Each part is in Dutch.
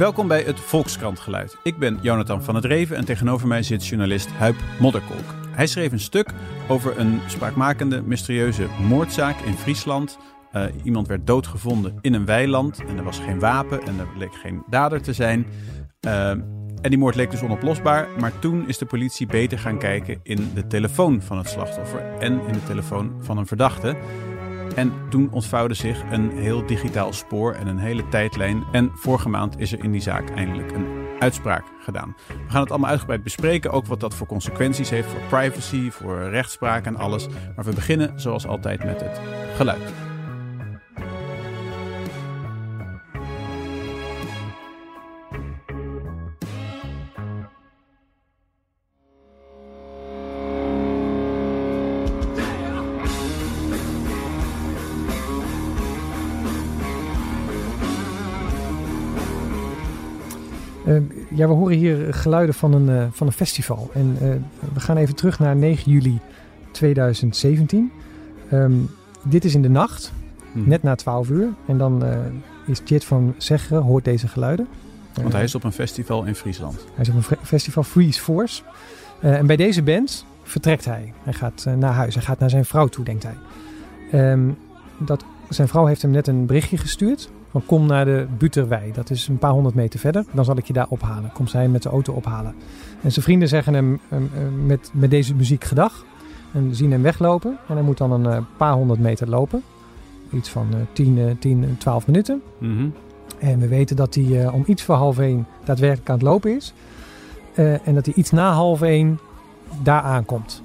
Welkom bij het Volkskrantgeluid. Ik ben Jonathan van het Reven en tegenover mij zit journalist Huip Modderkolk. Hij schreef een stuk over een spraakmakende, mysterieuze moordzaak in Friesland. Uh, iemand werd doodgevonden in een weiland en er was geen wapen en er bleek geen dader te zijn. Uh, en die moord leek dus onoplosbaar, maar toen is de politie beter gaan kijken in de telefoon van het slachtoffer en in de telefoon van een verdachte. En toen ontvouwde zich een heel digitaal spoor en een hele tijdlijn. En vorige maand is er in die zaak eindelijk een uitspraak gedaan. We gaan het allemaal uitgebreid bespreken, ook wat dat voor consequenties heeft voor privacy, voor rechtspraak en alles. Maar we beginnen zoals altijd met het geluid. Ja, we horen hier geluiden van een, uh, van een festival. En uh, we gaan even terug naar 9 juli 2017. Um, dit is in de nacht, hmm. net na 12 uur. En dan is Jit van Zeggeren, hoort deze geluiden. Want hij is op een festival in Friesland. Hij is op een festival Freeze Force. en bij deze band vertrekt hij. Hij gaat naar huis. Hij gaat naar zijn vrouw toe, denkt hij. Um, dat, zijn vrouw heeft hem net een berichtje gestuurd van kom naar de Buterwei. Dat is een paar honderd meter verder. Dan zal ik je daar ophalen. Komt zij met de auto ophalen. En zijn vrienden zeggen hem met, met deze muziek gedag. En zien hem weglopen. En hij moet dan een uh, paar honderd meter lopen. Iets van uh, 10, 10, 12 minuten. Mm -hmm. En we weten dat hij uh, om iets voor half één daadwerkelijk aan het lopen is. Uh, en dat hij iets na half één daar aankomt.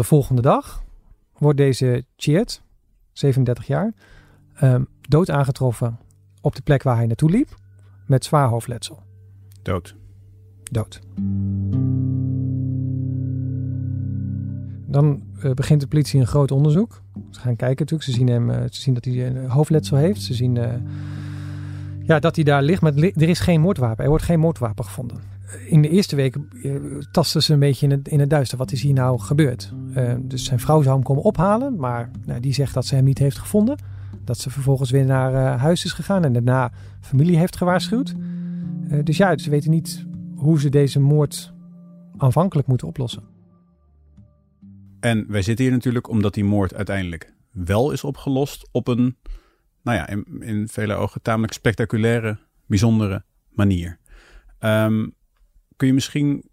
De volgende dag wordt deze Chiet, 37 jaar, um, dood aangetroffen op de plek waar hij naartoe liep met zwaar hoofdletsel. Dood. Dood. Dan uh, begint de politie een groot onderzoek. Ze gaan kijken natuurlijk. Ze zien, hem, uh, ze zien dat hij een hoofdletsel heeft. Ze zien uh, ja, dat hij daar ligt. Maar er is geen moordwapen. Er wordt geen moordwapen gevonden in de eerste weken tasten ze een beetje in het, in het duister. Wat is hier nou gebeurd? Uh, dus zijn vrouw zou hem komen ophalen, maar nou, die zegt dat ze hem niet heeft gevonden. Dat ze vervolgens weer naar uh, huis is gegaan en daarna familie heeft gewaarschuwd. Dus ja, ze weten niet hoe ze deze moord aanvankelijk moeten oplossen. En wij zitten hier natuurlijk omdat die moord uiteindelijk wel is opgelost op een, nou ja, in, in vele ogen tamelijk spectaculaire, bijzondere manier. Um, Kun je misschien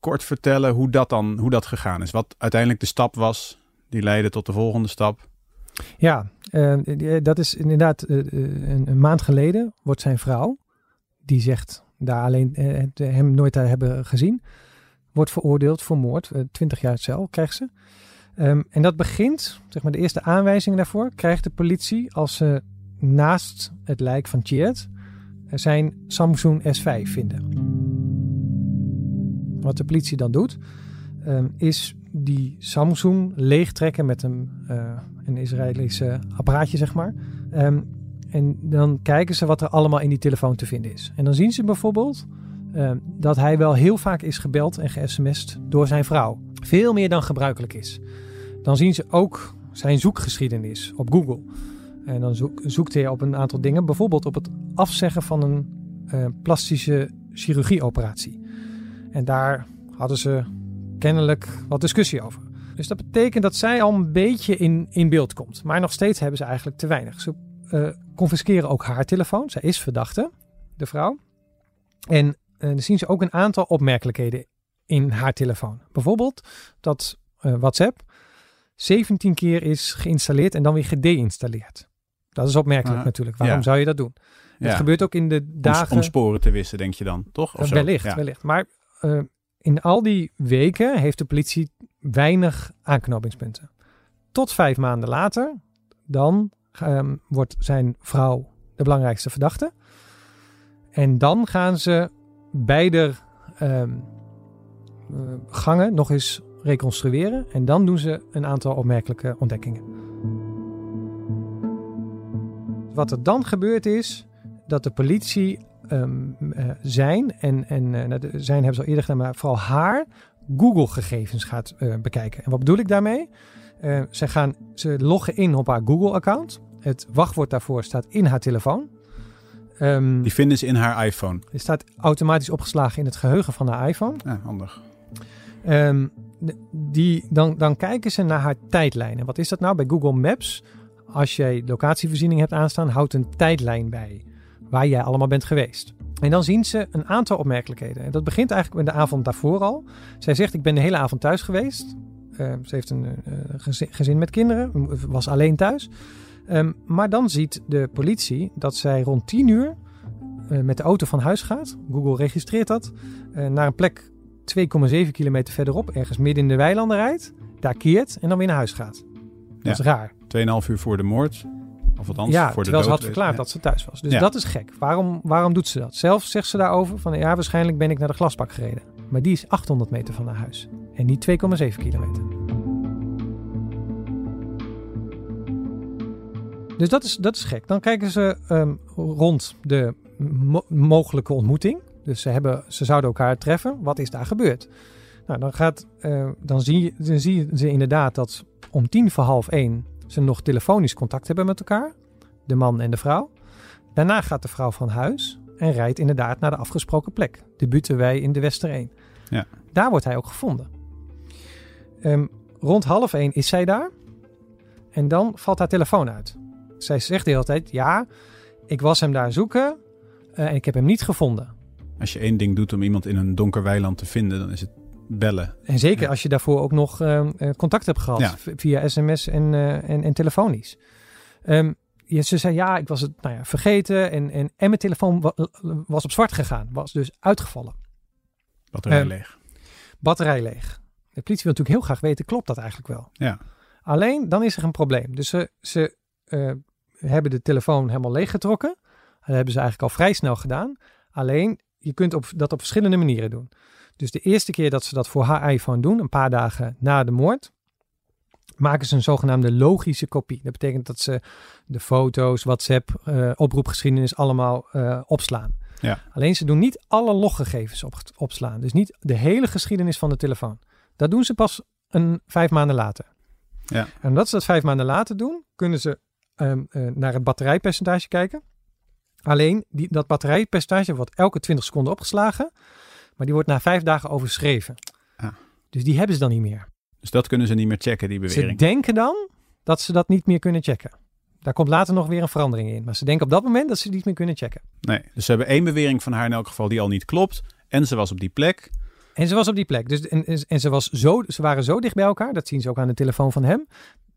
kort vertellen hoe dat dan hoe dat gegaan is? Wat uiteindelijk de stap was die leidde tot de volgende stap? Ja, uh, dat is inderdaad uh, een, een, maand geleden wordt zijn vrouw, die zegt daar alleen hem nooit hebben gezien, wordt veroordeeld voor moord. 20 jaar cel krijgt ze. Um, en dat begint, zeg maar de eerste aanwijzing daarvoor, krijgt de politie als ze naast het lijk van Tjeerd zijn Samsung S5 vinden. Wat de politie dan doet, um, is die Samsung leegtrekken met een, uh, een Israëlische apparaatje, zeg maar. Um, en dan kijken ze wat er allemaal in die telefoon te vinden is. En dan zien ze bijvoorbeeld dat hij wel heel vaak is gebeld en ge-sms'd door zijn vrouw. Veel meer dan gebruikelijk is. Dan zien ze ook zijn zoekgeschiedenis op Google. En dan zoek, zoekt hij op een aantal dingen. Bijvoorbeeld op het afzeggen van een uh, plastische chirurgieoperatie. En daar hadden ze kennelijk wat discussie over. Dus dat betekent dat zij al een beetje in, in beeld komt. Maar nog steeds hebben ze eigenlijk te weinig. Ze uh, confisceren ook haar telefoon. Zij is verdachte, de vrouw. En uh, dan zien ze ook een aantal opmerkelijkheden in haar telefoon. Bijvoorbeeld dat WhatsApp 17 keer is geïnstalleerd en dan weer gedeinstalleerd. Dat is opmerkelijk uh, natuurlijk. Waarom ja. zou je dat doen? Ja. Het gebeurt ook in de dagen... Om, om, sporen te wissen, denk je dan, toch? Of wellicht, ja. wellicht. Maar uh, in al die weken heeft de politie weinig aanknopingspunten. Tot vijf maanden later, dan um, wordt zijn vrouw de belangrijkste verdachte. En dan gaan ze beide um, uh, gangen nog eens reconstrueren. En dan doen ze een aantal opmerkelijke ontdekkingen. Wat er dan gebeurt is dat de politie um, uh, zijn, en, en uh, zijn hebben ze al eerder gedaan, maar vooral haar Google-gegevens gaat uh, bekijken. En wat bedoel ik daarmee? Eh, ze, gaan, ze loggen in op haar Google-account. Het wachtwoord daarvoor staat in haar telefoon. Ehm, Die vinden ze in haar iPhone. het staat automatisch opgeslagen in het geheugen van haar iPhone. Ja, handig. Ehm, de- die, dan, dan kijken ze naar haar tijdlijnen. Wat is dat nou? Bij Google Maps, als jij locatievoorziening hebt aanstaan, houdt een tijdlijn bij waar jij allemaal bent geweest. En dan zien ze een aantal opmerkelijkheden. En dat begint eigenlijk met de avond daarvoor al. Zij zegt, ik ben de hele avond thuis geweest. Ehm, ze heeft een eh, gezin, met kinderen, was alleen thuis. Ehm, maar dan ziet de politie dat zij rond 10 uur eh, met de auto van huis gaat. Google registreert dat. eh, naar een plek 2,7 kilometer verderop, ergens midden in de weilanden rijdt. Daar keert en dan weer naar huis gaat. Dat Ja. is raar. 2,5 uur voor de moord. Of althans, ja, voor de terwijl ze had verklaard Ja. dat ze thuis was. Dus Ja. dat is gek. Waarom, waarom doet ze dat? Zelf zegt ze daarover van ja, waarschijnlijk ben ik naar de glasbak gereden. Maar die is 800 meter van haar huis. En niet 2,7 kilometer. Dus dat is, dat is gek. Dan kijken ze ehm, rond de mo- mogelijke ontmoeting. Dus ze, hebben, ze zouden elkaar treffen. Wat is daar gebeurd? Nou, dan, gaat, eh, dan, zie, je- dan zie ze inderdaad dat om tien voor half één ze nog telefonisch contact hebben met elkaar. De man en de vrouw. Daarna gaat de vrouw van huis en rijdt inderdaad naar de afgesproken plek. De Butenwei in de Wester 1. Ja. Daar wordt hij ook gevonden. Ehm, rond half één is zij daar. En dan valt haar telefoon uit. Zij zegt de hele tijd, ja, ik was hem daar zoeken eh, en ik heb hem niet gevonden. Als je één ding doet om iemand in een donker weiland te vinden, dan is het bellen. En zeker Ja. als je daarvoor ook nog ehm, eh, contact hebt gehad Ja. via sms en, eh, en, en telefonisch. Ja, ze zei ja, ik was het nou ja, vergeten en, en, en mijn telefoon wa- was op zwart gegaan. Was dus uitgevallen. Batterij Ehm, leeg. Batterij leeg. De politie wil natuurlijk heel graag weten, klopt dat eigenlijk wel? Ja. Alleen dan is er een probleem. Dus ze, ze eh, hebben de telefoon helemaal leeggetrokken. Dat hebben ze eigenlijk al vrij snel gedaan. Alleen je kunt op, dat op verschillende manieren doen. Dus de eerste keer dat ze dat voor haar iPhone doen, een paar dagen na de moord, maken ze een zogenaamde logische kopie. Dat betekent dat ze de foto's, WhatsApp, eh, oproepgeschiedenis allemaal eh, opslaan. Ja. Alleen ze doen niet alle loggegevens op, opslaan. Dus niet de hele geschiedenis van de telefoon. Dat doen ze pas een vijf maanden later. Ja. En omdat ze dat vijf maanden later doen, kunnen ze ehm, eh, naar het batterijpercentage kijken. Alleen die, dat batterijpercentage wordt elke 20 seconden opgeslagen, maar die wordt na vijf dagen overschreven. Ah. Dus die hebben ze dan niet meer. Dus dat kunnen ze niet meer checken, die Ze bewering. denken dan dat ze dat niet meer kunnen checken. Daar komt later nog weer een verandering in. Maar ze denken op dat moment dat ze het niet meer kunnen checken. Nee, dus ze hebben één bewering van haar in elk geval die al niet klopt. En ze was op die plek. En ze was op die plek. Dus, en, en- en ze, was zo, ze waren zo dicht bij elkaar, dat zien ze ook aan de telefoon van hem,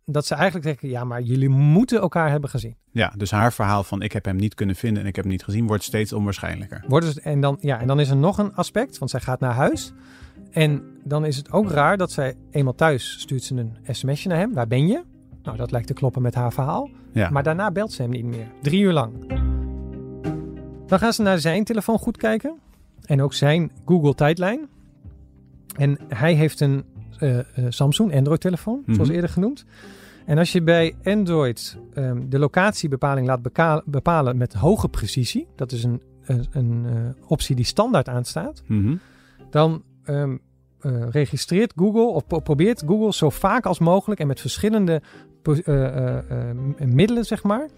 dat ze eigenlijk denken, ja, maar jullie moeten elkaar hebben gezien. Ja, dus haar verhaal van ik heb hem niet kunnen vinden en ik heb hem niet gezien wordt steeds onwaarschijnlijker. Wordt het, en, dan, ja, en dan is er nog een aspect, want zij gaat naar huis. En dan is het ook raar dat zij eenmaal thuis stuurt ze een sms'je naar hem. Waar ben je? Nou, dat lijkt te kloppen met haar verhaal. Ja, Maar daarna belt ze hem niet meer. Drie uur lang. Dan gaan ze naar zijn telefoon goed kijken. En ook zijn Google tijdlijn. En hij heeft een eh, Samsung Android telefoon, zoals Mhm. eerder genoemd. En als je bij Android ehm, de locatiebepaling laat beka- bepalen met hoge precisie. Dat is een, een, een eh, optie die standaard aanstaat Mhm. dan ehm, eh, registreert Google of pro- probeert Google zo vaak als mogelijk en met verschillende eh, middelen, zeg maar,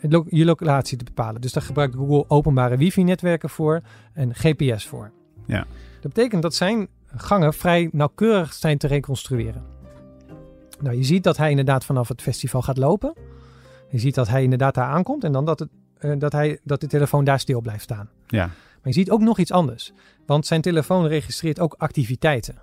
lo- je locatie te bepalen. Dus daar gebruikt Google openbare wifi-netwerken voor en GPS voor. Ja. Dat betekent dat zijn gangen vrij nauwkeurig zijn te reconstrueren. Nou, je ziet dat hij inderdaad vanaf het festival gaat lopen. Je ziet dat hij inderdaad daar aankomt en dan dat, het, eh, dat, hij, dat de telefoon daar stil blijft staan. ja. Maar je ziet ook nog iets anders. Want zijn telefoon registreert ook activiteiten.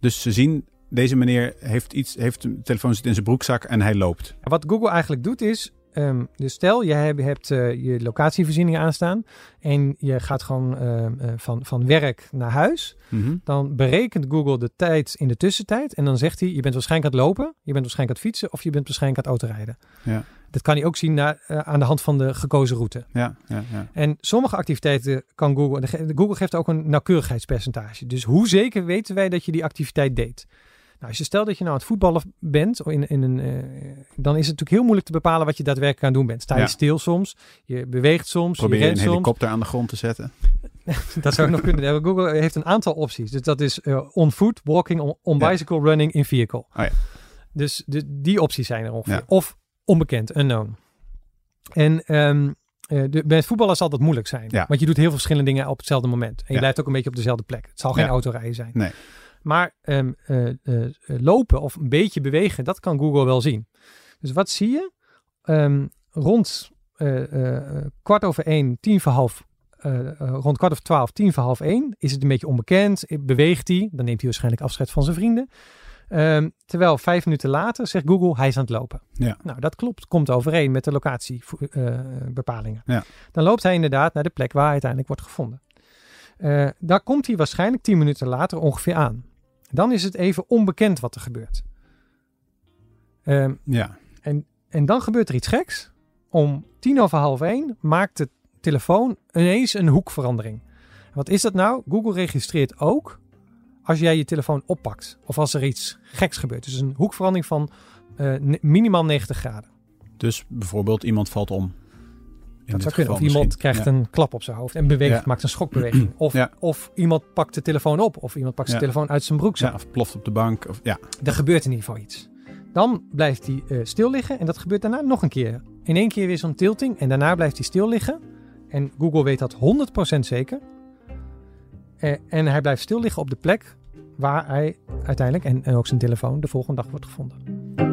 Dus ze zien, deze meneer heeft iets, heeft een telefoon zit in zijn broekzak en hij loopt. Wat Google eigenlijk doet is... ehm, dus stel, je hebt, hebt eh, je locatievoorzieningen aanstaan... en je gaat gewoon ehm, eh, van, van werk naar huis... Mhm. dan berekent Google de tijd in de tussentijd... en dan zegt hij, je bent waarschijnlijk aan het lopen... je bent waarschijnlijk aan het fietsen... of je bent waarschijnlijk aan het autorijden. Ja. Dat kan hij ook zien na, eh, aan de hand van de gekozen route. Ja, ja, ja. En sommige activiteiten kan Google. Google geeft ook een nauwkeurigheidspercentage. Dus hoe zeker weten wij dat je die activiteit deed? Nou, als je stelt dat je nou aan het voetballen bent, in, in een, eh, dan is het natuurlijk heel moeilijk te bepalen wat je daadwerkelijk aan het doen bent. Sta je Ja. stil soms, je beweegt soms, Probeer je een soms. helikopter aan de grond te zetten. Dat zou nog kunnen. Google heeft een aantal opties. Dus dat is eh, on foot, walking, on, on Ja. bicycle, running, in vehicle. ja. Dus de, die opties zijn er ongeveer. Of onbekend, unknown. En ehm, eh, de, bij het voetballen zal dat moeilijk zijn. Want je doet heel veel verschillende dingen op hetzelfde moment. En je blijft ook een beetje op dezelfde plek. Het zal geen autorijden zijn. Nee. Maar ehm, eh, eh, lopen of een beetje bewegen, dat kan Google wel zien. Dus wat zie je? Ehm, rond eh, kwart over één, tien voor half, rond kwart over twaalf, tien voor half één, is het een beetje onbekend. Beweegt hij? Dan neemt hij waarschijnlijk afscheid van zijn vrienden. Ehm, terwijl vijf minuten later zegt Google, hij is aan het lopen. Ja. Nou, dat klopt. Komt overeen met de locatiebepalingen. Ja. Dan loopt hij inderdaad naar de plek waar hij uiteindelijk wordt gevonden. Daar komt hij waarschijnlijk tien minuten later ongeveer aan. Dan is het even onbekend wat er gebeurt. Ehm, Ja. en dan gebeurt er iets geks. Om tien over half één maakt de telefoon ineens een hoekverandering. Wat is dat nou? Google registreert ook als jij je telefoon oppakt. Of als er iets geks gebeurt. Dus een hoekverandering van eh, minimaal 90 graden. Dus bijvoorbeeld iemand valt om. Dat dit zou kunnen. Of iemand misschien. krijgt Ja. een klap op zijn hoofd en beweegt, Ja. maakt een schokbeweging. Of, Ja. of iemand pakt de telefoon op. Of iemand pakt zijn telefoon uit zijn broekzak. Ja, of ploft op de bank. Of, ja. Er gebeurt in ieder geval iets. Dan blijft hij eh, stil liggen en dat gebeurt daarna nog een keer. In één keer weer zo'n tilting en daarna blijft hij stil liggen. En Google weet dat 100% zeker. Eh, en hij blijft stil liggen op de plek waar hij uiteindelijk, en, en ook zijn telefoon, de volgende dag wordt gevonden.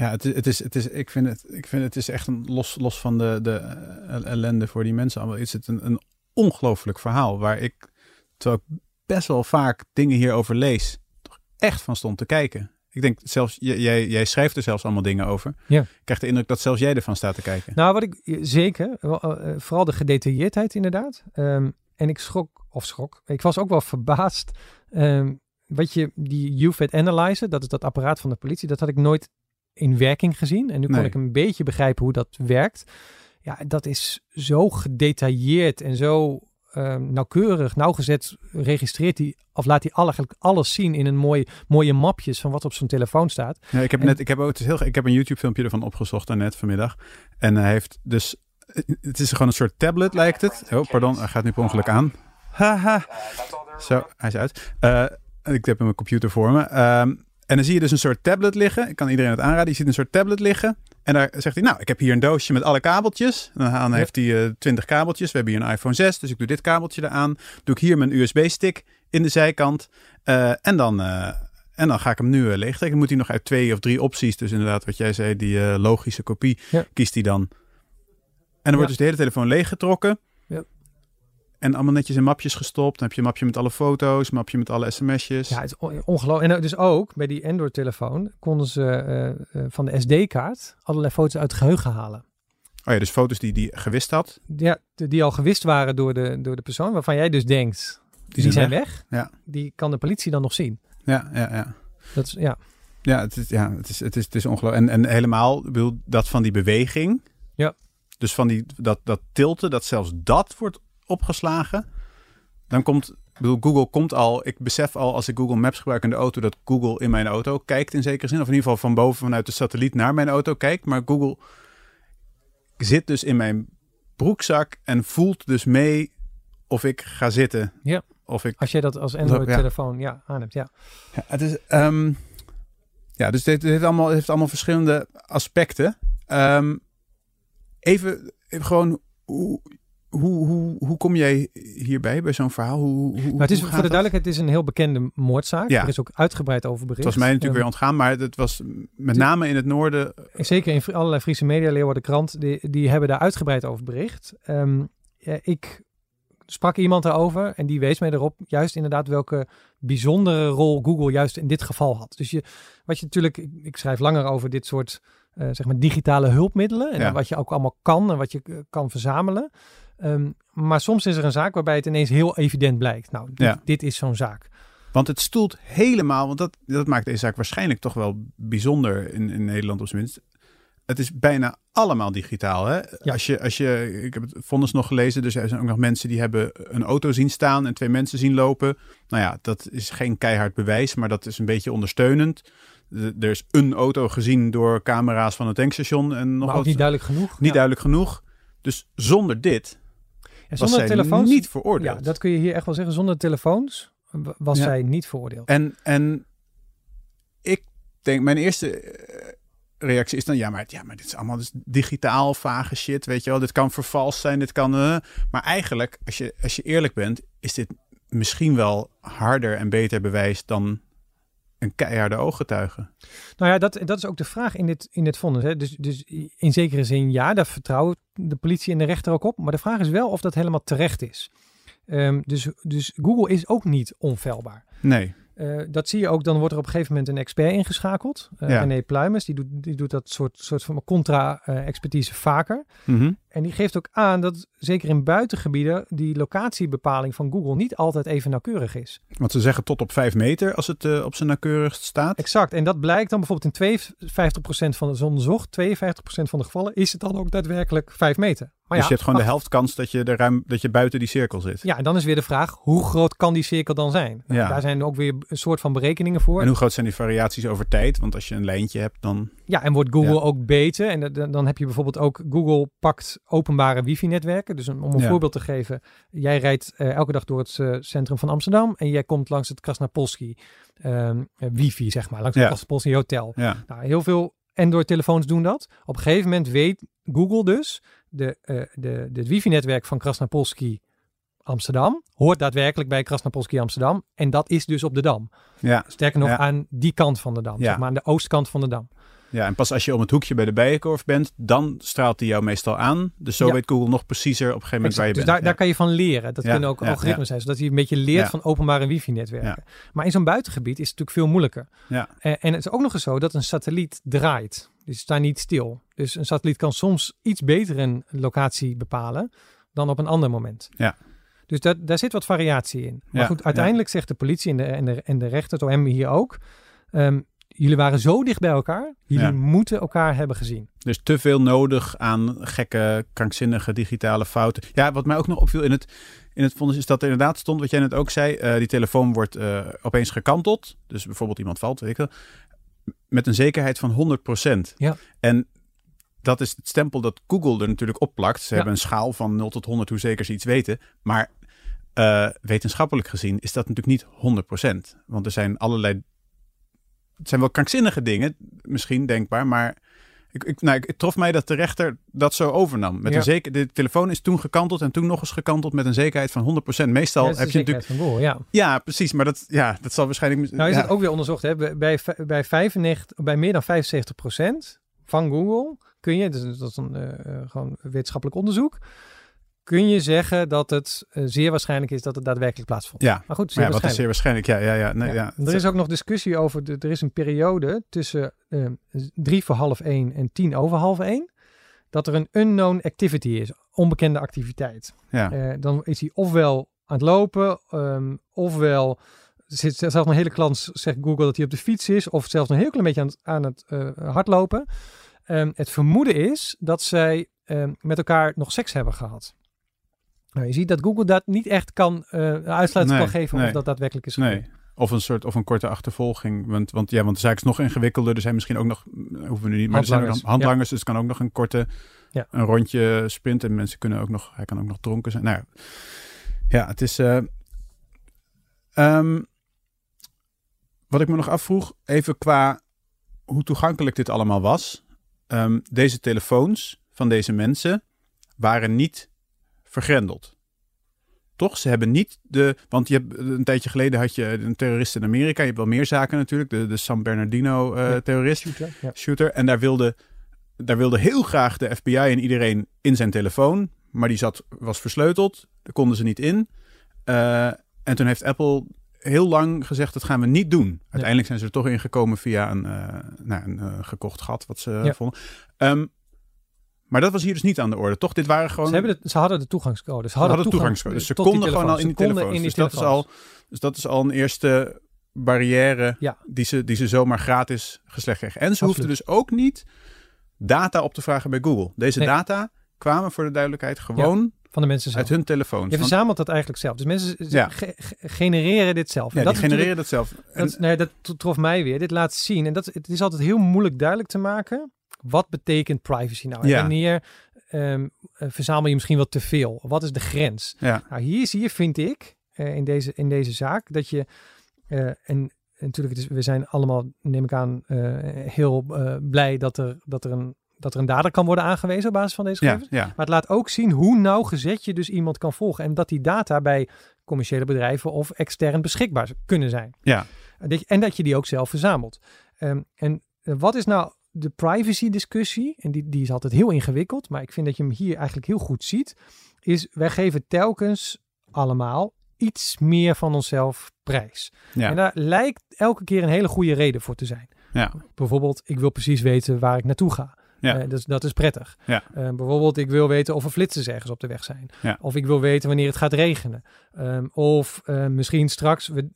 Ja, het is, het is, het is, ik, vind het, ik vind het is echt een los, los van de, de eh, ellende voor die mensen allemaal. Is het een, een ongelooflijk verhaal waar ik, terwijl ik best wel vaak dingen hierover lees, toch echt van stond te kijken. Ik denk zelfs, jij, jij schrijft er zelfs allemaal dingen over. Ja. Ik krijg de indruk dat zelfs jij ervan staat te kijken. Nou, wat ik zeker, wel, eh, vooral de gedetailleerdheid inderdaad. Ehm, en ik schrok, of schrok, ik was ook wel verbaasd. ehm, wat je, die UFED Analyzer, dat is dat apparaat van de politie, dat had ik nooit in werking gezien. En nu kon ik een beetje begrijpen hoe dat werkt. Ja, dat is zo gedetailleerd en zo ehm, nauwkeurig, nauwgezet registreert hij, of laat hij eigenlijk alles zien in een mooie, mooie mapjes van wat op zo'n telefoon staat. Ja, ik heb En- net, ik heb ook, het is heel, ik heb een YouTube filmpje ervan opgezocht daarnet vanmiddag. En hij heeft dus, het is gewoon een soort tablet lijkt het. Oh, pardon, hij gaat nu per ongeluk aan. Haha. Zo, hij is uit. Eh, ik heb mijn computer voor me. Ehm, en dan zie je dus een soort tablet liggen. Ik kan iedereen het aanraden. Je ziet een soort tablet liggen. En daar zegt hij, nou, ik heb hier een doosje met alle kabeltjes. En dan heeft hij eh, 20 kabeltjes. We hebben hier een iPhone 6, dus ik doe dit kabeltje eraan. Doe ik hier mijn USB-stick in de zijkant. Eh, en, dan, eh, en dan ga ik hem nu uh, leegtrekken. Moet hij nog uit twee of drie opties, dus inderdaad wat jij zei, die logische kopie, Ja. kiest hij dan. En dan wordt dus de hele telefoon leeggetrokken. En allemaal netjes in mapjes gestopt. Dan heb je een mapje met alle foto's, een mapje met alle sms'jes. Ja, het is on- ongelooflijk. En dus ook bij die Android-telefoon konden ze eh, eh, van de SD-kaart allerlei foto's uit het geheugen halen. Oh ja, dus foto's die hij gewist had. Ja, de- die al gewist waren door de, door de persoon, waarvan jij dus denkt, die, zijn weg. Ja. Die kan de politie dan nog zien. Ja, ja, ja. Dat is, ja. Ja, het is, ja, het is, het is, het is ongelooflijk. En, en helemaal, bedoel, dat van die beweging. Ja. Dus van die, dat, dat tilten, dat zelfs dat wordt opgeslagen. Dan komt, ik bedoel, Google komt al, ik besef al als ik Google Maps gebruik in de auto, dat Google in mijn auto kijkt in zekere zin. Of in ieder geval van boven vanuit de satelliet naar mijn auto kijkt. Maar Google zit dus in mijn broekzak en voelt dus mee of ik ga zitten. Ja. Of ik Als jij dat als Android-telefoon ja. aan hebt, ja. ja, het is. ehm, ja, dus dit, dit heeft, allemaal, heeft allemaal verschillende aspecten. Ehm, even, even gewoon, hoe, hoe, hoe, hoe kom jij hierbij bij zo'n verhaal? Hoe, hoe, Maar het is hoe voor de duidelijkheid, het is een heel bekende moordzaak. Ja. Er is ook uitgebreid over bericht. Het was mij natuurlijk Ehm, weer ontgaan, maar het was met name in het noorden. Zeker in allerlei Friese media, Leeuwarden Krant, die, die hebben daar uitgebreid over bericht. Ehm, ja, ik sprak iemand daarover en die wees mij erop juist inderdaad welke bijzondere rol Google juist in dit geval had. Dus je, wat je natuurlijk, ik, ik schrijf langer over dit soort eh, zeg maar digitale hulpmiddelen en Ja. wat je ook allemaal kan en wat je eh, kan verzamelen. Ehm, maar soms is er een zaak waarbij het ineens heel evident blijkt. Nou, dit, Ja. dit is zo'n zaak. Want het stoelt helemaal, want dat, dat maakt deze zaak waarschijnlijk toch wel bijzonder in, in Nederland op zijn minst. Het is bijna allemaal digitaal. Hè? Ja. Als, je, als je, ik heb het vonnis nog gelezen, dus er zijn ook nog mensen die hebben een auto zien staan en twee mensen zien lopen. Nou ja, dat is geen keihard bewijs, maar dat is een beetje ondersteunend. De- Er is een auto gezien door camera's van het tankstation en nog maar ook wat- niet duidelijk genoeg. niet Ja. duidelijk genoeg. Dus zonder dit, zonder telefoons, niet veroordeeld. ja, dat kun je hier echt wel zeggen. Zonder telefoons was Ja. zij niet veroordeeld. En, en ik denk, mijn eerste eh, reactie is dan, ja maar, ja, maar dit is allemaal dus digitaal vage shit, weet je wel. Dit kan vervalst zijn, dit kan... eh, maar eigenlijk, als je, als je eerlijk bent, is dit misschien wel harder en beter bewijs dan een keiharde ooggetuige. Nou ja, dat, dat is ook de vraag in dit, in dit vonnis. Hè. Dus, dus in zekere zin ja, daar vertrouwen de politie en de rechter ook op. Maar de vraag is wel of dat helemaal terecht is. Ehm, dus, dus Google is ook niet onfeilbaar. Nee, Eh, dat zie je ook, dan wordt er op een gegeven moment een expert ingeschakeld. Uh, Ja. René Pluimers, die doet, die doet dat soort, soort van contra-expertise vaker. Mhm. En die geeft ook aan dat zeker in buitengebieden die locatiebepaling van Google niet altijd even nauwkeurig is. want ze zeggen tot op vijf meter als het eh, op zijn nauwkeurigst staat. Exact. En dat blijkt dan bijvoorbeeld in 52% van de onderzocht, 52% van de gevallen is het dan ook daadwerkelijk 5 meter. Maar dus ja, je hebt gewoon de helft kans dat je, er ruim, dat je buiten die cirkel zit. Ja, en dan is weer de vraag, hoe groot kan die cirkel dan zijn? Nou, Ja. Daar zijn ook weer een soort van berekeningen voor. En hoe groot zijn die variaties over tijd? Want als je een lijntje hebt, dan... Ja, en wordt Google Ja. ook beter? En da- da- dan heb je bijvoorbeeld ook Google pakt openbare wifi-netwerken. Dus om een Ja. voorbeeld te geven, jij rijdt eh, elke dag door het eh, centrum van Amsterdam en jij komt langs het Krasnapolski ehm, eh, wifi, zeg maar, langs het. Krasnapolski hotel. Ja, Nou, heel veel Android-telefoons doen dat. Op een gegeven moment weet Google dus de, eh de, de, het wifi-netwerk van Krasnapolski Amsterdam hoort daadwerkelijk bij Krasnapolski Amsterdam. En dat is dus op de Dam. ja, Sterker nog, Ja. aan die kant van de Dam. Ja. Zeg maar aan de oostkant van de Dam. ja, en pas als je om het hoekje bij de Bijenkorf bent, dan straalt hij jou meestal aan. Dus zo Ja. weet Google nog preciezer op een gegeven moment Exact. waar je Dus bent. daar, daar kan je van leren. Dat Ja, kunnen ook algoritmes zijn, zodat je een beetje leert van openbare wifi-netwerken. Maar in zo'n buitengebied is het natuurlijk veel moeilijker. Ja. Eh, en het is ook nog eens zo dat een satelliet draait. Het staat niet stil. Dus een satelliet kan soms iets beter een locatie bepalen dan op een ander moment. Ja. Dus dat, daar zit wat variatie in. Maar Ja, goed, uiteindelijk zegt de politie en de, en de, en de rechter, het OM hier ook... ehm, jullie waren zo dicht bij elkaar. Jullie Ja. moeten elkaar hebben gezien. Dus te veel nodig aan gekke, krankzinnige digitale fouten. Ja, wat mij ook nog opviel in het, in het vonnis is dat er inderdaad stond, wat jij net ook zei, eh, die telefoon wordt eh, opeens gekanteld. Dus bijvoorbeeld iemand valt, weet ik wel, met een zekerheid van 100%. Ja. En dat is het stempel dat Google er natuurlijk op plakt. Ze Ja. hebben een schaal van 0 tot 100 hoe zeker ze iets weten. Maar eh, wetenschappelijk gezien is dat natuurlijk niet 100%. Want er zijn allerlei... Het zijn wel krankzinnige dingen, misschien denkbaar, maar... Ik, ik, nou, ik- trof mij dat de rechter dat zo overnam. Met Ja. een zeker, de telefoon is toen gekanteld en toen nog eens gekanteld met een zekerheid van 100%. Meestal Ja, heb je natuurlijk... van Google, ja. Ja, precies. Maar dat, ja, dat zal waarschijnlijk... Nou is het ook weer onderzocht. Hè? Bij, bij, 95, bij meer dan 75% van Google kun je, dus dat is een eh, eh, gewoon wetenschappelijk onderzoek, kun je zeggen dat het eh, zeer waarschijnlijk is dat het daadwerkelijk plaatsvond. Ja, Maar goed, zeer maar ja, wat is waarschijnlijk. zeer waarschijnlijk. Ja, ja, ja. Nee, Ja. ja. Er is ook nog discussie over, de, er is een periode tussen eh, drie voor half één en tien over half één, dat er een unknown activity is, onbekende activiteit. ja. Eh, dan is hij ofwel aan het lopen, ehm, ofwel zit zelfs een hele klant, zegt Google, dat hij op de fiets is, of zelfs een heel klein beetje aan het, aan het hardlopen. Ehm, het vermoeden is dat zij ehm, met elkaar nog seks hebben gehad. Nou, je ziet dat Google dat niet echt kan eh uitsluiten Nee, kan geven nee. of dat daadwerkelijk is gebeurd. Nee. Of een soort of een korte achtervolging. Want, want ja, want de zaak is nog ingewikkelder. Er zijn misschien ook nog, eh, hoeven we nu niet, maar er zijn ook Handlangers. Dus het kan ook nog een korte, Ja. een rondje sprinten. En mensen kunnen ook nog, hij kan ook nog dronken zijn. Nou ja, ja het is. eh, ehm, wat ik me nog afvroeg, even qua hoe toegankelijk dit allemaal was. Ehm, deze telefoons van deze mensen waren niet vergrendeld. Toch? Ze hebben niet de. Want je hebt, een tijdje geleden had je een terrorist in Amerika. Je hebt wel meer zaken natuurlijk. De, de San Ja. Bernardino-terrorist, Shooter, ja. shooter. En daar wilde, daar wilde heel graag de FBI en iedereen in zijn telefoon. Maar die zat, was versleuteld. Daar konden ze niet in. Eh, en toen heeft Apple heel lang gezegd: dat gaan we niet doen. Uiteindelijk zijn ze er toch ingekomen via een, eh, nou, een eh, gekocht gat wat ze Ja. vonden. Ehm, maar dat was hier dus niet aan de orde, toch? Dit waren gewoon. Ze, hebben de, ze hadden de toegangscode. Ze hadden, hadden toegang toegangscode. Dus ze konden gewoon al in die telefoons. in die dus, dat is al, dus dat is al een eerste barrière Ja. die, ze, die ze zomaar gratis geslecht kregen. En ze hoefden dus ook niet data op te vragen bij Google. Deze Nee. data kwamen voor de duidelijkheid gewoon van de mensen zelf. uit hun telefoons. Je verzamelt dat eigenlijk zelf. Dus mensen Ja. ge- genereren dit zelf. ja, En dat genereren dat zelf. En- Dat, nee, dat trof mij weer. Dit laat zien. En dat, het is altijd heel moeilijk duidelijk te maken. Wat betekent privacy nou? En Ja. wanneer ehm, eh, verzamel je misschien wat te veel? Wat is de grens? Ja. Nou, hier zie je, vind ik, eh, in, deze, in deze zaak, dat je, eh, en natuurlijk, het is, we zijn allemaal, neem ik aan, heel blij dat er, dat, er een, dat er een dader kan worden aangewezen op basis van deze gegevens. ja, Maar het laat ook zien hoe nauwgezet je dus iemand kan volgen. En dat die data bij commerciële bedrijven of extern beschikbaar kunnen zijn. ja. En dat je, die ook zelf verzamelt. Ehm, en wat is nou de privacy discussie? En die, die is altijd heel ingewikkeld. Maar ik vind dat je hem hier eigenlijk heel goed ziet. Is wij geven telkens allemaal iets meer van onszelf prijs. Ja. En daar lijkt elke keer een hele goede reden voor te zijn. Ja. Bijvoorbeeld, ik wil precies weten waar ik naartoe ga. Ja. Eh, dus dat is prettig. Ja. Eh, bijvoorbeeld, ik wil weten of er flitsers ergens op de weg zijn. Ja. Of ik wil weten wanneer het gaat regenen. Ehm, of eh, misschien straks, we,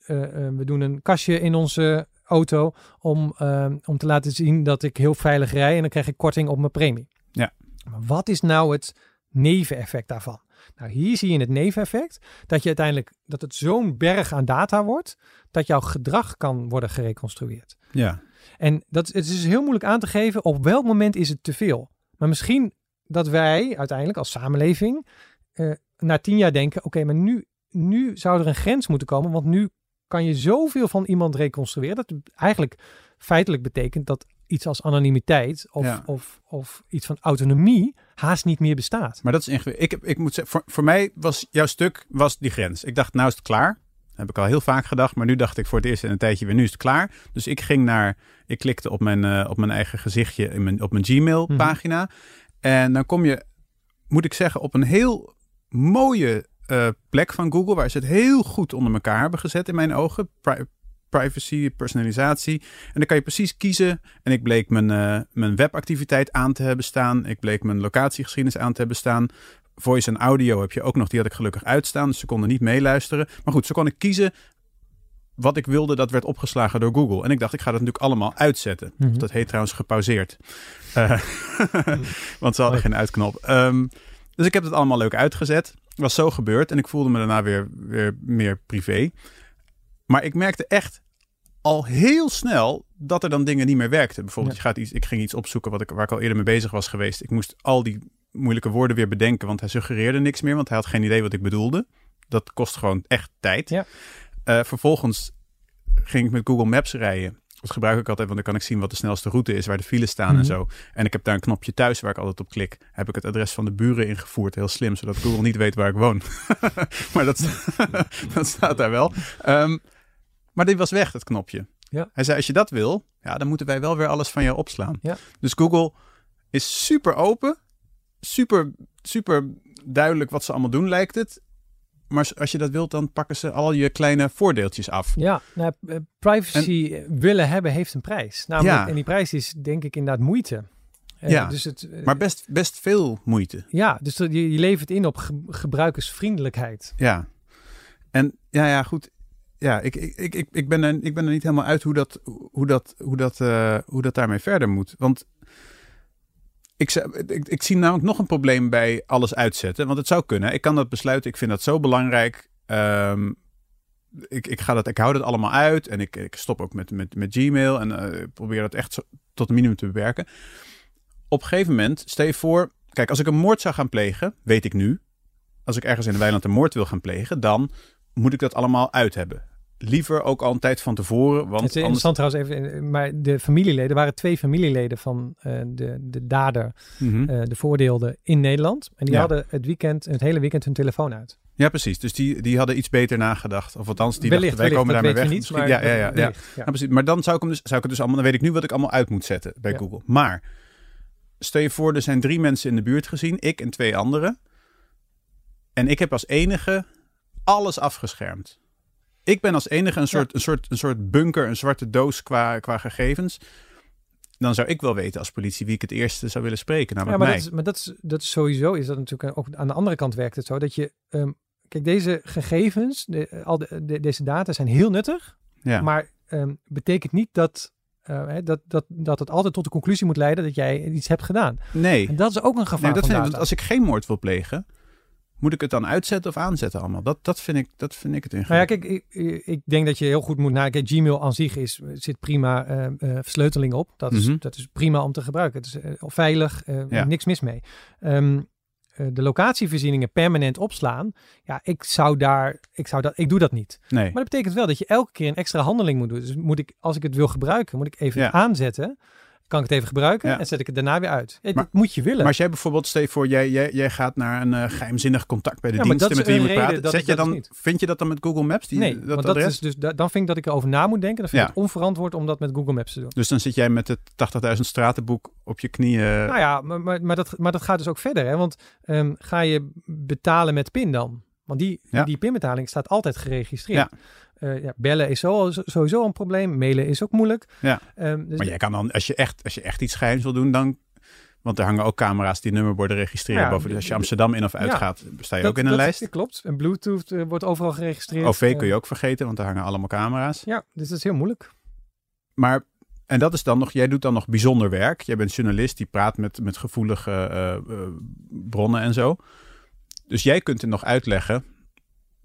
we doen een kastje in onze auto om, ehm, om te laten zien dat ik heel veilig rij en dan krijg ik korting op mijn premie. Ja. Maar wat is nou het neveneffect daarvan? Nou, hier zie je het neveneffect dat je uiteindelijk dat het zo'n berg aan data wordt dat jouw gedrag kan worden gereconstrueerd. ja. En dat, het is heel moeilijk aan te geven op welk moment is het te veel. Maar misschien dat wij uiteindelijk als samenleving eh, na tien jaar denken: oké, maar nu, nu zou er een grens moeten komen, want nu kan je zoveel van iemand reconstrueren. Dat eigenlijk feitelijk betekent dat iets als anonimiteit of, Ja. of, of iets van autonomie haast niet meer bestaat. Maar dat is ingewikkeld. Ik, heb, ik moet zeggen, voor, voor mij was jouw stuk was die grens. Ik dacht, nou is het klaar. Heb ik al heel vaak gedacht, maar nu dacht ik voor het eerst in een tijdje weer, nu is het klaar. Dus ik ging naar, ik klikte op mijn, eh, op mijn eigen gezichtje in mijn, op mijn Gmail Mhm. pagina. En dan kom je, moet ik zeggen, op een heel mooie eh, plek van Google, waar ze het heel goed onder elkaar hebben gezet in mijn ogen. Pri- privacy, personalisatie. En dan kan je precies kiezen. En ik bleek mijn, eh, mijn webactiviteit aan te hebben staan. Ik bleek mijn locatiegeschiedenis aan te hebben staan. Voice en audio heb je ook nog. Die had ik gelukkig uitstaan. Dus ze konden niet meeluisteren. Maar goed, ze kon ik kiezen wat ik wilde. Dat werd opgeslagen door Google. En ik dacht, ik ga dat natuurlijk allemaal uitzetten. Mhm. Dat heet trouwens gepauzeerd. Eh, want ze hadden geen uitknop. Ehm, dus ik heb het allemaal leuk uitgezet. Was zo gebeurd. En ik voelde me daarna weer, weer meer privé. Maar ik merkte echt al heel snel dat er dan dingen niet meer werkten. Bijvoorbeeld, Ja. je gaat iets, ik ging iets opzoeken wat ik, waar ik al eerder mee bezig was geweest. Ik moest al die moeilijke woorden weer bedenken, want hij suggereerde niks meer, want hij had geen idee wat ik bedoelde. Dat kost gewoon echt tijd. Ja. Eh, vervolgens ging ik met Google Maps rijden. Dat gebruik ik altijd, want dan kan ik zien wat de snelste route is, waar de files staan en Mhm. zo. En ik heb daar een knopje thuis waar ik altijd op klik. Heb ik het adres van de buren ingevoerd, heel slim, zodat Google niet weet waar ik woon. maar dat, dat staat daar wel. Ehm, maar dit was weg, dat knopje. Ja. Hij zei, als je dat wil, ja, dan moeten wij wel weer alles van jou opslaan. Ja. Dus Google is super open, super, super duidelijk wat ze allemaal doen, lijkt het. Maar als je dat wilt, dan pakken ze al je kleine voordeeltjes af. Ja, nou, eh, privacy willen hebben heeft een prijs. Namelijk, Ja. En die prijs is denk ik inderdaad moeite. Eh, Ja, dus het, eh, Maar best, best veel moeite. ja, dus dat- je, je levert in op ge- gebruikersvriendelijkheid. Ja. En ja, ja, goed. Ja, ik, ik, ik, ik- ben er, ik ben er niet helemaal uit hoe dat, hoe dat, hoe dat, hoe dat daarmee verder moet. Want ik, ik, zie namelijk nog een probleem bij alles uitzetten. Want het zou kunnen. Ik kan dat besluiten. Ik vind dat zo belangrijk. Ehm, ik, ik, ga dat, ik hou dat allemaal uit. En ik, ik stop ook met, met, met Gmail. En ik probeer dat echt tot een minimum te beperken. Op een gegeven moment, stel je voor... Kijk, als ik een moord zou gaan plegen, weet ik nu. Als ik ergens in een weiland een moord wil gaan plegen, dan moet ik dat allemaal uit hebben. Liever ook al een tijd van tevoren. Want het is anders... interessant trouwens even, maar de familieleden er waren twee familieleden van eh, de, de dader, Mhm. eh, de voordeelde in Nederland. En die Ja. hadden het weekend, het hele weekend hun telefoon uit. Ja, precies. Dus die, die hadden iets beter nagedacht. Of althans, die wellicht, dachten, wij wellicht, komen daarmee weg. we niet. Maar ja, ja, ja, ja. wellicht, ja. Ja, precies. Maar dan zou ik, hem dus, zou ik het dus allemaal... Dan weet ik nu wat ik allemaal uit moet zetten bij. Google. Maar stel je voor, er zijn drie mensen in de buurt gezien. Ik en twee anderen. En ik heb als enige alles afgeschermd. Ik ben als enige een soort, een soort, een soort bunker, een zwarte doos qua, qua gegevens. Dan zou ik wel weten als politie wie ik het eerste zou willen spreken. Ja, Namelijk maar, mij. dat is, maar dat, is, dat is sowieso, is dat natuurlijk ook aan de andere kant werkt het zo, dat je, ehm, kijk, deze gegevens, de, al de, de- deze data zijn heel nuttig, ja. maar ehm, betekent niet dat, eh, hè, dat, dat, dat het altijd tot de conclusie moet leiden dat jij iets hebt gedaan. nee. En dat is ook een gevaar Nee, dat van vind ik, data. want als ik geen moord wil plegen, Moet ik het dan uitzetten of aanzetten allemaal? Dat, dat, vind, ik, dat vind ik het ingewikkeld. Nou ja, kijk, ik, ik denk dat je heel goed moet nadenken. Gmail aan zich is, zit prima uh, uh, versleuteling op. Dat is, Mhm. dat is prima om te gebruiken. Het is uh, veilig, Ja. niks mis mee. Um, de locatievoorzieningen permanent opslaan. Ja, ik zou daar, ik zou dat, ik doe dat niet. Nee. Maar dat betekent wel dat je elke keer een extra handeling moet doen. Dus moet ik, als ik het wil gebruiken, moet ik even Ja. aanzetten. Kan ik het even gebruiken Ja. en zet ik het daarna weer uit. Maar- dat moet je willen. Maar als jij bijvoorbeeld, stel je voor, jij, jij, jij gaat naar een eh, geheimzinnig contact bij de Ja, diensten met wie je dat Zet je dat dan, niet. vind je dat dan met Google Maps? Die, nee, dat want dat adres? is dus, da- dan vind ik dat ik erover na moet denken. Dan vind ik het onverantwoord om dat met Google Maps te doen. Dus dan zit jij met het 80.000 stratenboek op je knieën. Nou ja, maar, maar, maar, dat, maar dat gaat dus ook verder. Hè? Want ehm, ga je betalen met PIN dan? Want die, Ja. die PIN-betaling staat altijd geregistreerd. Ja. Eh, ja, bellen is sowieso een probleem. Mailen is ook moeilijk. Ja. Ehm, dus maar jij kan dan, als je, echt, als je echt iets geheims wil doen, dan... Want er hangen ook camera's die nummerborden registreren Ja, boven. Dus als je Amsterdam in of uit ja. gaat, sta je dat- ook in een dat- lijst. dat klopt. En Bluetooth eh, wordt overal geregistreerd. OV kun Eh, je ook vergeten, want daar hangen allemaal camera's. Ja, dus dat is heel moeilijk. Maar, en dat is dan nog, jij doet dan nog bijzonder werk. Jij bent journalist, die praat met, met gevoelige bronnen en zo. Dus jij kunt er nog uitleggen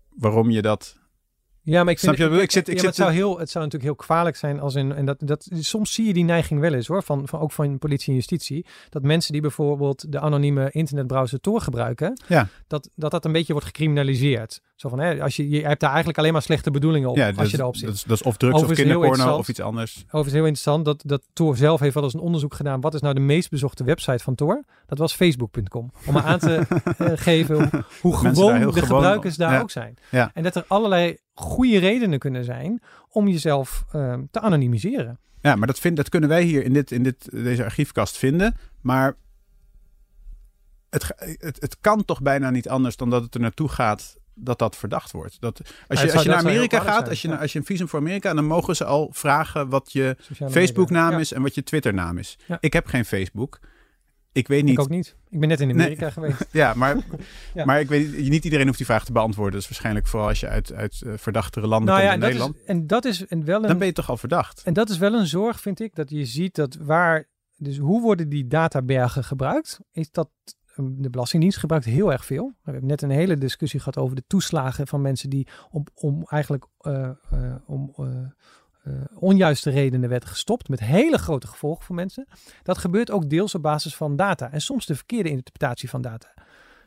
waarom je dat... Ja, maar ik vind Snap je wat ik zit- ik ja, zit het, zou heel, het zou natuurlijk heel kwalijk zijn als in. En dat, dat, soms zie je die neiging wel eens hoor. Van, van, ook van politie en justitie. Dat mensen die bijvoorbeeld de anonieme internetbrowser Tor gebruiken. Ja. Dat, dat dat een beetje wordt gecriminaliseerd. Zo van, hè, als je, je hebt daar eigenlijk alleen maar slechte bedoelingen op. ja, als dat, je daarop zit. dat, is, dat is of drugs of kinderporno of iets anders. Overigens heel interessant. Dat, dat Tor zelf heeft wel eens een onderzoek gedaan. Wat is nou de meest bezochte website van Tor? Dat was facebook.com. Om maar aan te eh, geven hoe, gewoon de gewoon- gebruikers daar ja. ook zijn. Ja. En dat er allerlei goede redenen kunnen zijn om jezelf ehm, te anonimiseren. Ja, maar dat, vind, dat kunnen wij hier in, dit, in dit, deze archiefkast vinden. Maar het, het, het kan toch bijna niet anders dan dat het er naartoe gaat dat dat verdacht wordt. Dat, als je, als je naar Amerika gaat, zijn, als je, ja. als je een visum voor Amerika, dan mogen ze al vragen wat je Facebook-naam. Ja, is en wat je Twitter-naam is. Ik heb geen Facebook. Ik weet niet. Ik ook niet. Ik ben net in Amerika geweest. Ja, maar, Ja. maar ik weet niet, niet iedereen hoeft die vraag te beantwoorden. Dus waarschijnlijk vooral als je uit, uit eh, verdachtere landen Nou ja, komt en in Nederland. is, en dat is en wel Dan een, ben je toch al verdacht. en dat is wel een zorg, vind ik, dat je ziet dat waar, dus hoe worden die databergen gebruikt? Is dat um, de Belastingdienst gebruikt heel erg veel. We hebben net een hele discussie gehad over de toeslagen van mensen die om, om eigenlijk eh, eh, om onjuiste redenen werden gestopt met hele grote gevolgen voor mensen. Dat gebeurt ook deels op basis van data en soms de verkeerde interpretatie van data.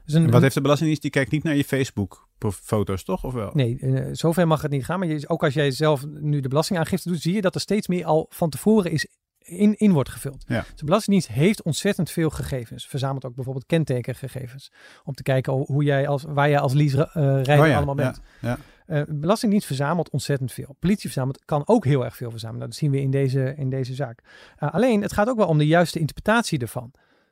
Dus een, En wat heeft de Belastingdienst? Die kijkt niet naar je Facebook-foto's, toch? Of wel? Nee, eh, zover mag het niet gaan. Maar je, ook als jij zelf nu de belastingaangifte doet, zie je dat er steeds meer al van tevoren is in, in wordt gevuld. Ja. Dus de Belastingdienst heeft ontzettend veel gegevens. Verzamelt ook bijvoorbeeld kentekengegevens. Om te kijken hoe jij als, waar jij als leaserijder Oh ja, allemaal bent. ja, Eh, Belastingdienst verzamelt ontzettend veel. Politie verzamelt, kan ook heel erg veel verzamelen. Dat zien we in deze, in deze zaak. Eh, alleen, het gaat ook wel om de juiste interpretatie ervan.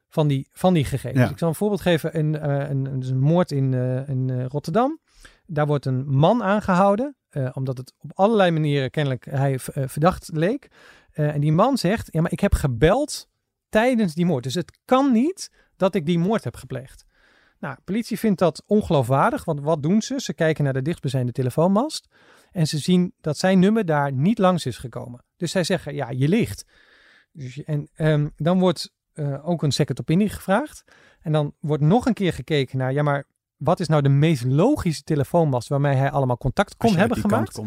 Van die, van die gegevens. Ja. Ik zal een voorbeeld geven. Een, eh, een, dus een moord in, in Rotterdam. Daar wordt een man aangehouden. eh, omdat het op allerlei manieren kennelijk hij verdacht leek. En die man zegt, ja, maar ik heb gebeld tijdens die moord. Dus het kan niet dat ik die moord heb gepleegd. Nou, politie vindt dat ongeloofwaardig, want wat doen ze? Ze kijken naar de dichtstbijzijnde telefoonmast en ze zien dat zijn nummer daar niet langs is gekomen. Dus zij zeggen, ja, je ligt. Dus en ehm, dan wordt eh, ook een second opinion gevraagd. En dan wordt nog een keer gekeken naar, ja, maar wat is nou de meest logische telefoonmast waarmee hij allemaal contact kon hebben gemaakt?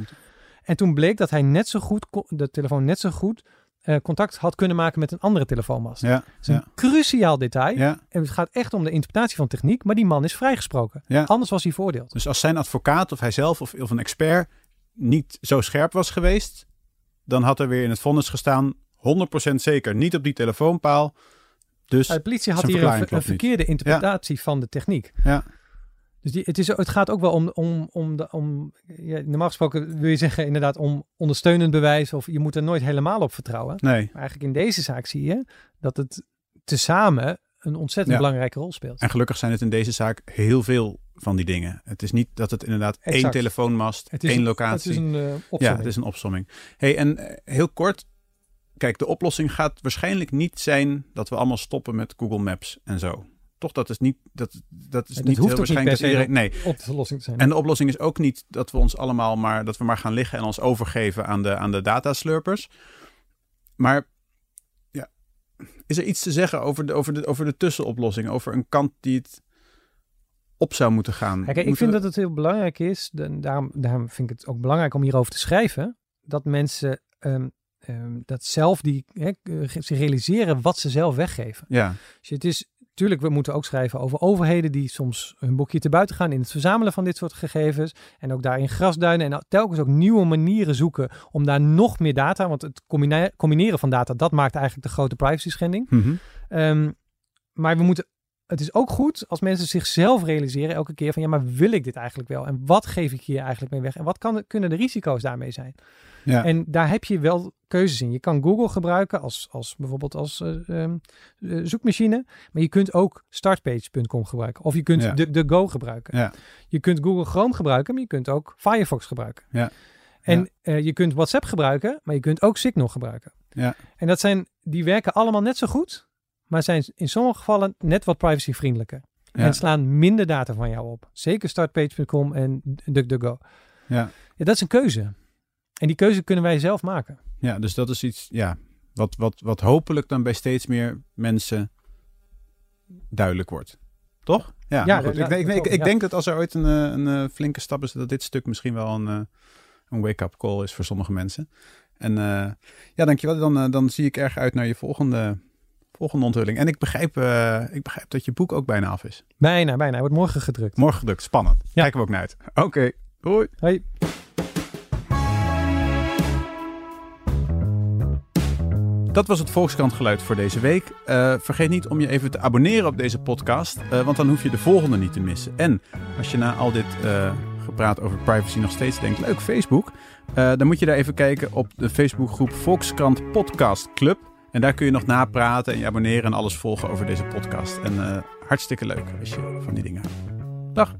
En toen bleek dat hij net zo goed, de telefoon net zo goed eh, contact had kunnen maken met een andere telefoonmast. Ja, Dat is een ja, cruciaal detail. ja. En het gaat echt om de interpretatie van techniek, maar die man is vrijgesproken. Ja. Anders was hij veroordeeld. Dus als zijn advocaat of hij zelf of, of een expert niet zo scherp was geweest, dan had er weer in het vonnis gestaan 100% zeker niet op die telefoonpaal. Dus de politie had hier een, een verkeerde interpretatie van de techniek. ja, Dus die, het, is, het gaat ook wel om, om, om, de, om ja, normaal gesproken wil je zeggen inderdaad om ondersteunend bewijs of je moet er nooit helemaal op vertrouwen. nee. Maar eigenlijk in deze zaak zie je dat het tezamen een ontzettend Ja. belangrijke rol speelt. En gelukkig zijn het in deze zaak heel veel van die dingen. Het is niet dat het inderdaad één telefoonmast, Het is één locatie. Het is een uh, Ja, het is een opsomming. Hey, en eh, heel kort. Kijk, de oplossing gaat waarschijnlijk niet zijn dat we allemaal stoppen met Google Maps en zo. Toch, dat is niet, dat, dat is dat niet hoeft heel niet waarschijnlijk dat iedereen. Nee, op de verlossing te zijn. En de oplossing is ook niet dat we ons allemaal maar, dat we maar gaan liggen en ons overgeven aan de, aan de dataslurpers. Maar ja, is er iets te zeggen over de, over de, over de tussenoplossing? Over een kant die het op zou moeten gaan? Kijk, ik vind dat het heel belangrijk is, daarom, daarom vind ik het ook belangrijk om hierover te schrijven, dat mensen um, um, dat zelf die, he, zich realiseren wat ze zelf weggeven. Ja. Dus het is Tuurlijk, we moeten ook schrijven over overheden die soms hun boekje te buiten gaan in het verzamelen van dit soort gegevens. En ook daarin grasduinen en telkens ook nieuwe manieren zoeken om daar nog meer data, want het combineren van data, dat maakt eigenlijk de grote privacy schending. Mm maar we moeten het is ook goed als mensen zichzelf realiseren elke keer van ja, maar wil ik dit eigenlijk wel? En wat geef ik hier eigenlijk mee weg? En wat kan, kunnen de risico's daarmee zijn? Ja. En daar heb je wel keuzes in. Je kan Google gebruiken als, als bijvoorbeeld als uh, um, zoekmachine. Maar je kunt ook startpage.com gebruiken. Of je kunt Ja. de, de Go gebruiken. Ja. Je kunt Google Chrome gebruiken, maar je kunt ook Firefox gebruiken. Ja. En eh, je kunt WhatsApp gebruiken, maar je kunt ook Signal gebruiken. Ja. En dat zijn, die werken allemaal net zo goed, maar zijn in sommige gevallen net wat privacyvriendelijker. Ja. En slaan minder data van jou op. Zeker startpage.com en DuckDuckGo. Ja. ja, dat is een keuze. En die keuze kunnen wij zelf maken. Ja, dus dat is iets ja, wat, wat, wat hopelijk dan bij steeds meer mensen duidelijk wordt. Toch? Ja, goed, ik, denk- ik, dat ik, denk dat als er ooit een, eh, een, eh, flinke stap is, dat dit stuk misschien wel een, eh, een wake-up call is voor sommige mensen. En ja, dankjewel. Dan, dan zie ik erg uit naar je volgende, volgende onthulling. En ik begrijp, ik begrijp dat je boek ook bijna af is. Bijna, bijna. Hij wordt morgen gedrukt. Morgen gedrukt. Spannend. Ja. Kijken we ook naar uit. Oké. Hoi. Hoi. Dat was het Volkskrant geluid voor deze week. Eh, vergeet niet om je even te abonneren op deze podcast, eh, want dan hoef je de volgende niet te missen. En als je na al dit eh, gepraat over privacy nog steeds denkt, leuk Facebook, dan moet je daar even kijken op de Facebookgroep Volkskrant Podcast Club. En daar kun je nog napraten en je abonneren en alles volgen over deze podcast. En hartstikke leuk als je van die dingen. Dag!